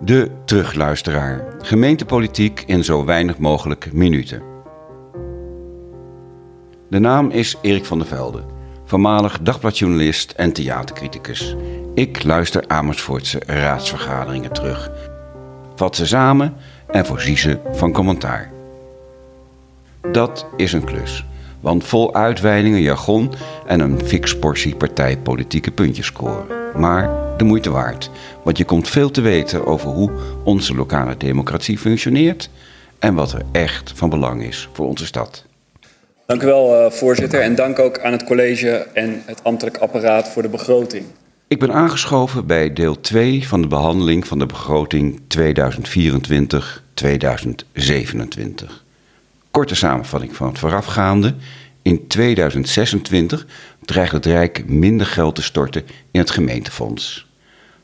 De terugluisteraar. Gemeentepolitiek in zo weinig mogelijk minuten. De naam is Erik van der Velde, voormalig dagbladjournalist en theatercriticus. Ik luister Amersfoortse raadsvergaderingen terug. Vat ze samen en voorzie ze van commentaar. Dat is een klus, want vol uitweidingen, jargon en een fix portie partijpolitieke puntjes scoren. Maar de moeite waard, want je komt veel te weten over hoe onze lokale democratie functioneert en wat er echt van belang is voor onze stad. Dank u wel, uh, voorzitter. En dank ook aan het college en het ambtelijk apparaat voor de begroting. Ik ben aangeschoven bij deel 2 van de behandeling van de begroting 2024-2027. Korte samenvatting van het voorafgaande. In 2026 dreigt het Rijk minder geld te storten in het gemeentefonds.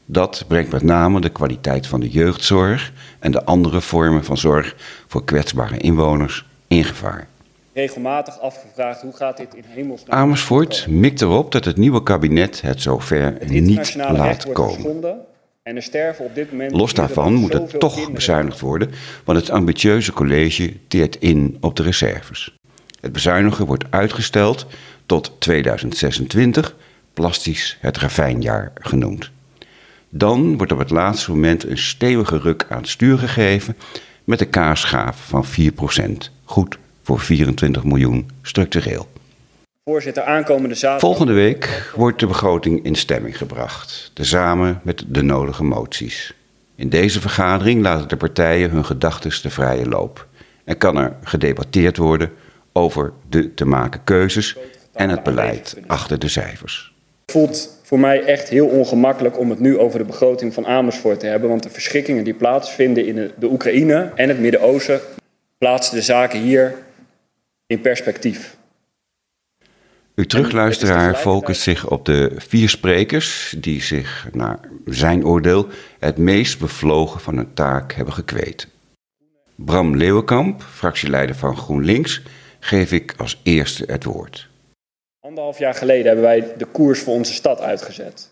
Dat brengt met name de kwaliteit van de jeugdzorg en de andere vormen van zorg voor kwetsbare inwoners in gevaar. Regelmatig afgevraagd hoe gaat dit in hemelsnaam. Amersfoort mikt erop dat het nieuwe kabinet het zover niet laat komen. En er sterven op dit moment Los daarvan moet er toch bezuinigd worden, want het ambitieuze college teert in op de reserves. Het bezuinigen wordt uitgesteld tot 2026, plastisch het ravijnjaar genoemd. Dan wordt op het laatste moment een stevige ruk aan het stuur gegeven met een kaarschaaf van 4%. Goed voor 24 miljoen structureel. Voorzitter, aankomende zaterdag... Volgende week wordt de begroting in stemming gebracht, tezamen met de nodige moties. In deze vergadering laten de partijen hun gedachten de vrije loop en kan er gedebatteerd worden over de te maken keuzes en het beleid achter de cijfers. Het voelt voor mij echt heel ongemakkelijk om het nu over de begroting van Amersfoort te hebben, want de verschrikkingen die plaatsvinden in de, Oekraïne en het Midden-Oosten plaatsen de zaken hier in perspectief. Uw terugluisteraar focust zich op de vier sprekers die zich, naar zijn oordeel, het meest bevlogen van hun taak hebben gekweet. Bram Leeuwenkamp, fractieleider van GroenLinks, geef ik als eerste het woord. Anderhalf jaar geleden hebben wij de koers voor onze stad uitgezet.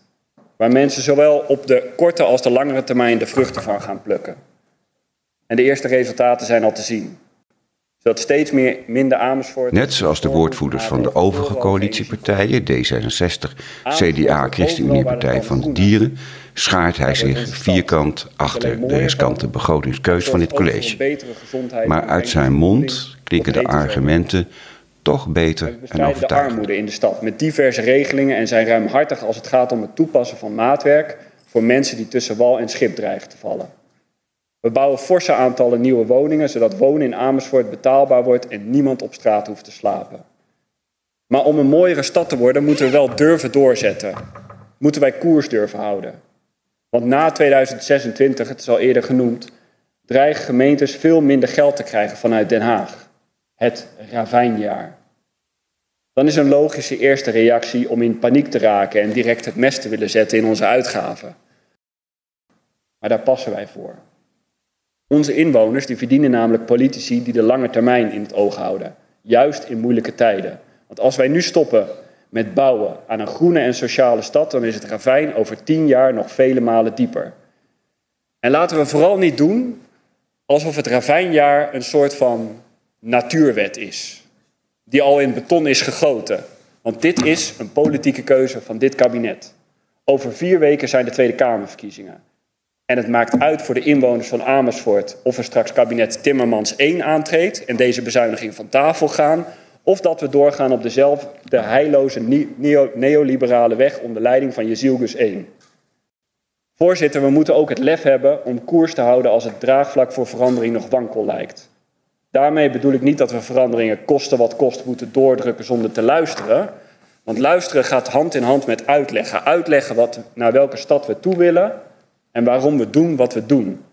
Waar mensen zowel op de korte als de langere termijn de vruchten van gaan plukken. En de eerste resultaten zijn al te zien zodat steeds meer minder Amersfoort... Net zoals de woordvoerders van de overige coalitiepartijen, D66, CDA, ChristenUnie Partij van de Dieren, schaart hij zich vierkant achter de riskante begrotingskeus van dit college. Maar uit zijn mond klinken de argumenten toch beter en overtuigend. de armoede in de stad met diverse regelingen en zijn ruimhartig als het gaat om het toepassen van maatwerk voor mensen die tussen wal en schip dreigen te vallen. We bouwen forse aantallen nieuwe woningen, zodat wonen in Amersfoort betaalbaar wordt en niemand op straat hoeft te slapen. Maar om een mooiere stad te worden, moeten we wel durven doorzetten. Moeten wij koers durven houden. Want na 2026, het is al eerder genoemd, dreigen gemeentes veel minder geld te krijgen vanuit Den Haag. Het ravijnjaar. Dan is een logische eerste reactie om in paniek te raken en direct het mes te willen zetten in onze uitgaven. Maar daar passen wij voor. Onze inwoners die verdienen namelijk politici die de lange termijn in het oog houden, juist in moeilijke tijden. Want als wij nu stoppen met bouwen aan een groene en sociale stad, dan is het ravijn over tien jaar nog vele malen dieper. En laten we vooral niet doen alsof het ravijnjaar een soort van natuurwet is, die al in beton is gegoten. Want dit is een politieke keuze van dit kabinet. Over vier weken zijn de Tweede Kamerverkiezingen. En het maakt uit voor de inwoners van Amersfoort of er straks kabinet Timmermans 1 aantreedt en deze bezuiniging van tafel gaan, of dat we doorgaan op dezelfde heilloze neoliberale weg onder leiding van Jezilgus 1. Voorzitter, we moeten ook het lef hebben om koers te houden als het draagvlak voor verandering nog wankel lijkt. Daarmee bedoel ik niet dat we veranderingen kosten wat kost moeten doordrukken zonder te luisteren. Want luisteren gaat hand in hand met uitleggen. Uitleggen wat, naar welke stad we toe willen en waarom we doen wat we doen.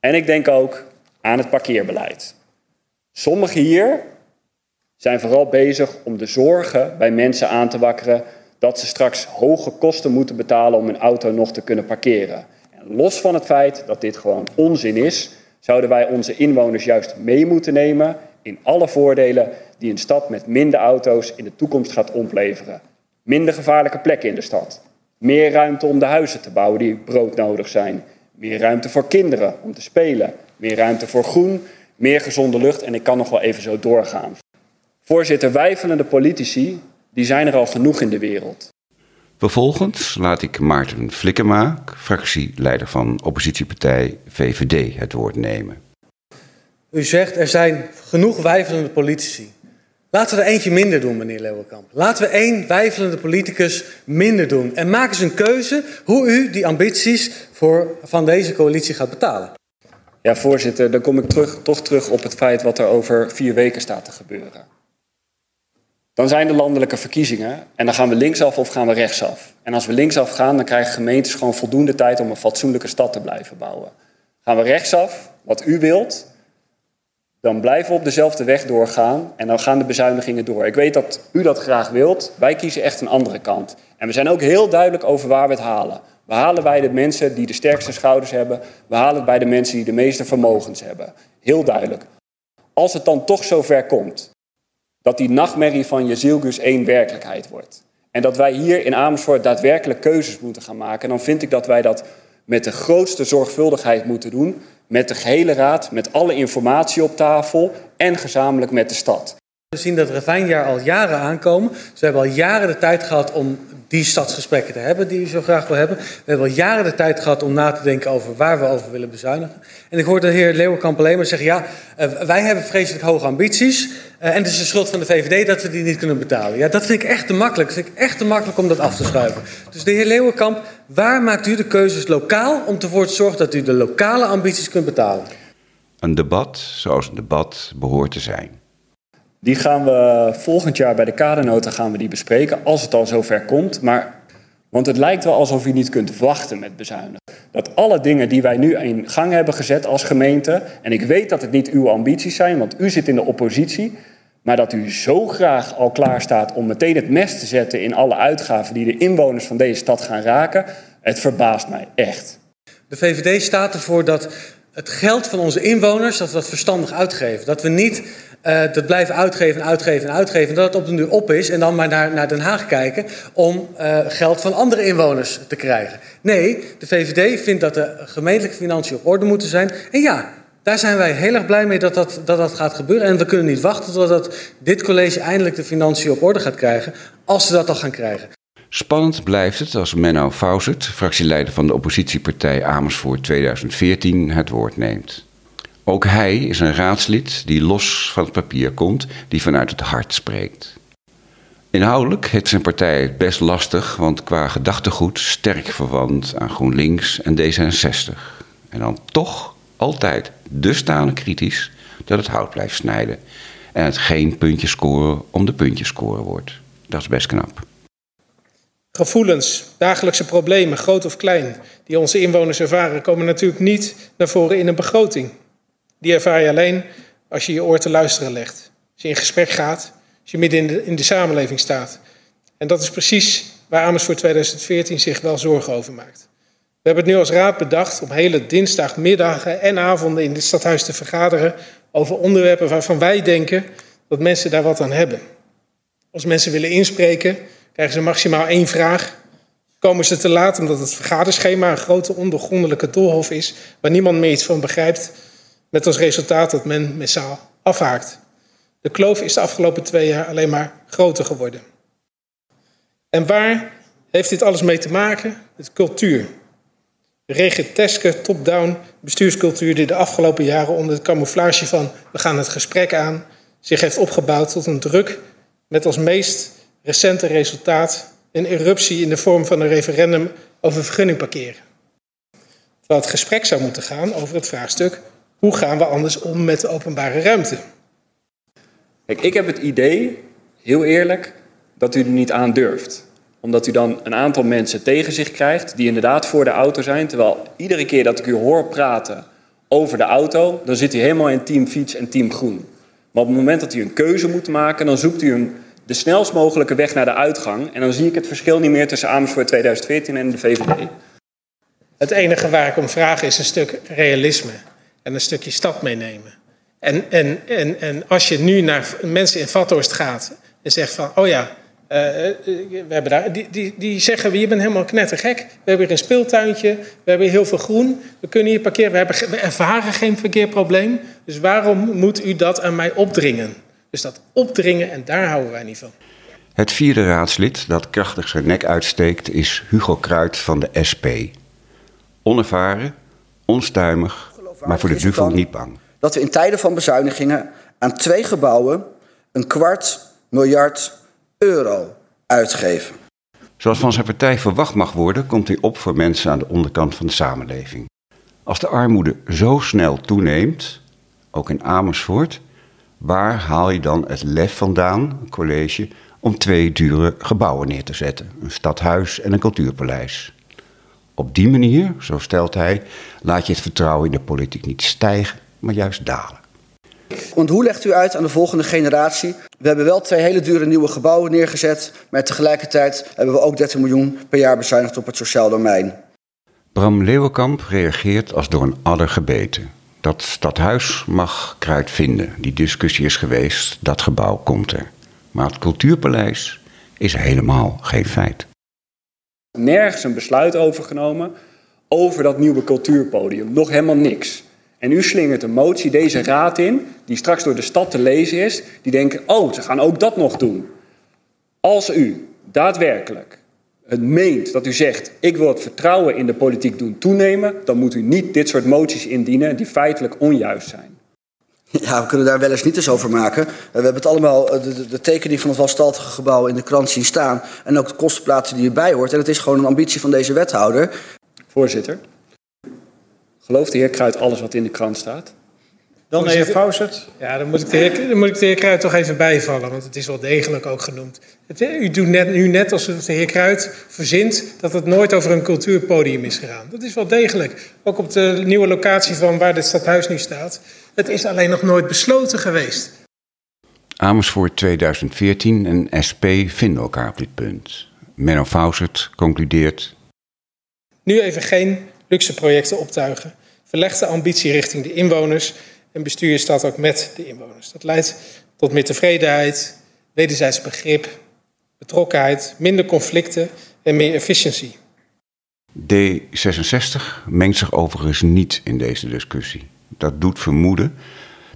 En ik denk ook aan het parkeerbeleid. Sommigen hier zijn vooral bezig om de zorgen bij mensen aan te wakkeren dat ze straks hoge kosten moeten betalen om een auto nog te kunnen parkeren. En los van het feit dat dit gewoon onzin is, zouden wij onze inwoners juist mee moeten nemen in alle voordelen die een stad met minder auto's in de toekomst gaat opleveren. Minder gevaarlijke plekken in de stad, Meer ruimte om de huizen te bouwen die broodnodig zijn. Meer ruimte voor kinderen om te spelen. Meer ruimte voor groen. Meer gezonde lucht. En ik kan nog wel even zo doorgaan. Voorzitter, wijfelende politici, die zijn er al genoeg in de wereld. Vervolgens laat ik Maarten Flikkema, fractieleider van oppositiepartij VVD, het woord nemen. U zegt er zijn genoeg wijfelende politici. Laten we er eentje minder doen, meneer Leeuwenkamp. Laten we één wijfelende politicus minder doen. En maak eens een keuze hoe u die ambities voor, van deze coalitie gaat betalen. Ja, voorzitter, dan kom ik terug, toch terug op het feit wat er over vier weken staat te gebeuren. Dan zijn de landelijke verkiezingen en dan gaan we linksaf of gaan we rechtsaf. En als we linksaf gaan, dan krijgen gemeentes gewoon voldoende tijd om een fatsoenlijke stad te blijven bouwen. Gaan we rechtsaf, wat u wilt, dan blijven we op dezelfde weg doorgaan en dan gaan de bezuinigingen door. Ik weet dat u dat graag wilt. Wij kiezen echt een andere kant. En we zijn ook heel duidelijk over waar we het halen. We halen bij de mensen die de sterkste schouders hebben. We halen het bij de mensen die de meeste vermogens hebben. Heel duidelijk. Als het dan toch zover komt dat die nachtmerrie van Jezielgus één werkelijkheid wordt. En dat wij hier in Amersfoort daadwerkelijk keuzes moeten gaan maken. Dan vind ik dat wij dat met de grootste zorgvuldigheid moeten doen met de gehele raad, met alle informatie op tafel en gezamenlijk met de stad. We zien dat Ravijnjaar al jaren aankomen. Dus we hebben al jaren de tijd gehad om die stadsgesprekken te hebben die u zo graag wil hebben. We hebben al jaren de tijd gehad om na te denken over waar we over willen bezuinigen. En ik hoorde de heer Leeuwenkamp alleen maar zeggen... ja, uh, wij hebben vreselijk hoge ambities... Uh, en het is de schuld van de VVD dat we die niet kunnen betalen. Ja, dat vind ik echt te makkelijk. Dat vind ik echt te makkelijk om dat af te schuiven. Dus de heer Leeuwenkamp, waar maakt u de keuzes lokaal... om ervoor te zorgen dat u de lokale ambities kunt betalen? Een debat zoals een debat behoort te zijn. Die gaan we volgend jaar bij de kadernota gaan we die bespreken, als het al zover komt. Maar, want het lijkt wel alsof u niet kunt wachten met bezuinigen. Dat alle dingen die wij nu in gang hebben gezet als gemeente, en ik weet dat het niet uw ambities zijn, want u zit in de oppositie, maar dat u zo graag al klaar staat om meteen het mes te zetten in alle uitgaven die de inwoners van deze stad gaan raken, het verbaast mij echt. De VVD staat ervoor dat het geld van onze inwoners, dat we dat verstandig uitgeven. Dat we niet uh, dat blijven uitgeven en uitgeven en uitgeven. En dat het op de duur op is en dan maar naar, naar Den Haag kijken om uh, geld van andere inwoners te krijgen. Nee, de VVD vindt dat de gemeentelijke financiën op orde moeten zijn. En ja, daar zijn wij heel erg blij mee dat dat, dat, dat gaat gebeuren. En we kunnen niet wachten totdat dit college eindelijk de financiën op orde gaat krijgen, als ze dat al gaan krijgen. Spannend blijft het als Menno Fausert, fractieleider van de oppositiepartij Amersfoort 2014, het woord neemt. Ook hij is een raadslid die los van het papier komt, die vanuit het hart spreekt. Inhoudelijk heeft zijn partij het best lastig, want qua gedachtegoed sterk verwant aan GroenLinks en D66. En dan toch altijd dusdanig kritisch dat het hout blijft snijden en het geen puntjes scoren om de puntjes scoren wordt. Dat is best knap. Gevoelens, dagelijkse problemen, groot of klein, die onze inwoners ervaren, komen natuurlijk niet naar voren in een begroting. Die ervaar je alleen als je je oor te luisteren legt. Als je in gesprek gaat, als je midden in de, in de samenleving staat. En dat is precies waar Amersfoort 2014 zich wel zorgen over maakt. We hebben het nu als raad bedacht om hele dinsdagmiddagen en avonden in dit stadhuis te vergaderen over onderwerpen waarvan wij denken dat mensen daar wat aan hebben. Als mensen willen inspreken, krijgen ze maximaal één vraag. Komen ze te laat omdat het vergaderschema een grote ondergrondelijke doolhof is waar niemand meer iets van begrijpt, met als resultaat dat men massaal afhaakt. De kloof is de afgelopen twee jaar alleen maar groter geworden. En waar heeft dit alles mee te maken? Met cultuur. De regenteske top-down bestuurscultuur die de afgelopen jaren onder het camouflage van we gaan het gesprek aan zich heeft opgebouwd tot een druk met als meest recente resultaat een eruptie in de vorm van een referendum over vergunning parkeren. Terwijl het gesprek zou moeten gaan over het vraagstuk hoe gaan we anders om met de openbare ruimte? Kijk, ik heb het idee, heel eerlijk, dat u er niet aan durft. Omdat u dan een aantal mensen tegen zich krijgt die inderdaad voor de auto zijn. Terwijl iedere keer dat ik u hoor praten over de auto, dan zit u helemaal in team fiets en team groen. Maar op het moment dat u een keuze moet maken, dan zoekt u een, de snelst mogelijke weg naar de uitgang. En dan zie ik het verschil niet meer tussen Amersfoort 2014 en de VVD. Het enige waar ik om vraag is een stuk realisme en een stukje stad meenemen. En, en, en, en als je nu naar mensen in Vathorst gaat en zegt van, oh ja, we hebben daar, die, die, die zeggen, je bent helemaal knettergek. We hebben hier een speeltuintje, we hebben heel veel groen. We kunnen hier parkeren, we, hebben, ervaren geen verkeerprobleem. Dus waarom moet u dat aan mij opdringen? Dus dat opdringen, en daar houden wij niet van. Het vierde raadslid dat krachtig zijn nek uitsteekt is Hugo Kruid van de SP. Onervaren, onstuimig, maar voor de duvel niet bang. Dat we in tijden van bezuinigingen aan twee gebouwen een kwart miljard euro uitgeven. Zoals van zijn partij verwacht mag worden, komt hij op voor mensen aan de onderkant van de samenleving. Als de armoede zo snel toeneemt, ook in Amersfoort, waar haal je dan het lef vandaan, een college, om twee dure gebouwen neer te zetten: een stadhuis en een cultuurpaleis? Op die manier, zo stelt hij, laat je het vertrouwen in de politiek niet stijgen, maar juist dalen. Want hoe legt u uit aan de volgende generatie? We hebben wel twee hele dure nieuwe gebouwen neergezet, maar tegelijkertijd hebben we ook 30 miljoen per jaar bezuinigd op het sociaal domein. Bram Leeuwenkamp reageert als door een adder gebeten. Dat stadhuis mag kruid vinden. Die discussie is geweest, dat gebouw komt er. Maar het cultuurpaleis is helemaal geen feit. Nergens een besluit overgenomen over dat nieuwe cultuurpodium. Nog helemaal niks. En u slingert een motie deze raad in, die straks door de stad te lezen is, die denken, oh, ze gaan ook dat nog doen. Als u daadwerkelijk het meent dat u zegt, ik wil het vertrouwen in de politiek doen toenemen, dan moet u niet dit soort moties indienen die feitelijk onjuist zijn. Ja, we kunnen daar wel eens niet eens over maken. We hebben het allemaal, de, de tekening van het wastaltige gebouw in de krant zien staan. En ook de kostenplaatsen die erbij hoort. En het is gewoon een ambitie van deze wethouder. Voorzitter, gelooft de heer Kruid alles wat in de krant staat? Dan de heer Fausert. Ja, dan moet, ik de heer, dan moet ik de heer Kruid toch even bijvallen, want het is wel degelijk ook genoemd. Het, u doet net, nu net alsof de heer Kruid verzint dat het nooit over een cultuurpodium is gegaan. Dat is wel degelijk. Ook op de nieuwe locatie van waar dit stadhuis nu staat. Het is alleen nog nooit besloten geweest. Amersfoort 2014 en SP vinden elkaar op dit punt. Menno Fausert concludeert... Nu even geen luxe projecten optuigen. Verleg de ambitie richting de inwoners en bestuur je stad ook met de inwoners. Dat leidt tot meer tevredenheid, wederzijds begrip, betrokkenheid, minder conflicten en meer efficiëntie. D66 mengt zich overigens niet in deze discussie. Dat doet vermoeden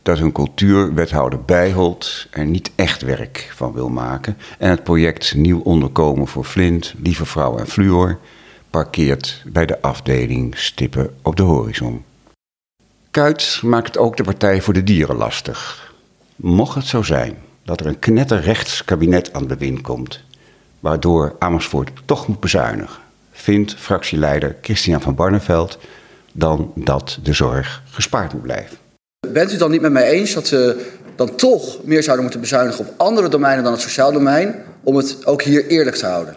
dat hun cultuurwethouder Bijholt er niet echt werk van wil maken en het project Nieuw Onderkomen voor Flint, Lieve Vrouw en Fluor parkeert bij de afdeling Stippen op de horizon. Kuit maakt ook de Partij voor de Dieren lastig. Mocht het zo zijn dat er een knetterrechts kabinet aan de wind komt, waardoor Amersfoort toch moet bezuinigen, vindt fractieleider Christian van Barneveld dan dat de zorg gespaard moet blijven. Bent u het dan niet met mij eens dat we dan toch meer zouden moeten bezuinigen op andere domeinen dan het sociaal domein, om het ook hier eerlijk te houden?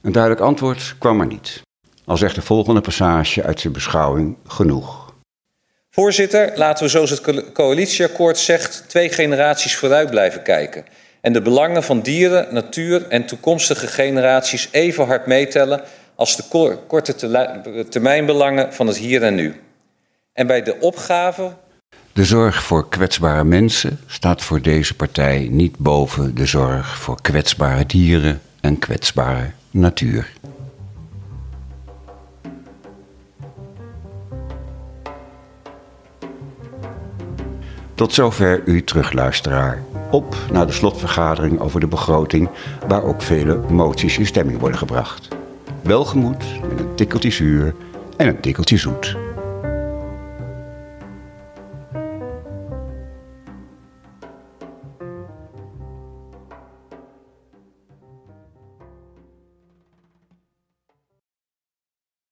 Een duidelijk antwoord kwam er niet. Al zegt de volgende passage uit zijn beschouwing genoeg. Voorzitter, laten we zoals het coalitieakkoord zegt twee generaties vooruit blijven kijken. En de belangen van dieren, natuur en toekomstige generaties even hard meetellen als de korte termijnbelangen van het hier en nu. En bij de opgave. De zorg voor kwetsbare mensen staat voor deze partij niet boven de zorg voor kwetsbare dieren en kwetsbare natuur. Tot zover u terugluisteraar. Op naar de slotvergadering over de begroting, waar ook vele moties in stemming worden gebracht. Welgemoed met een tikkeltje zuur en een tikkeltje zoet.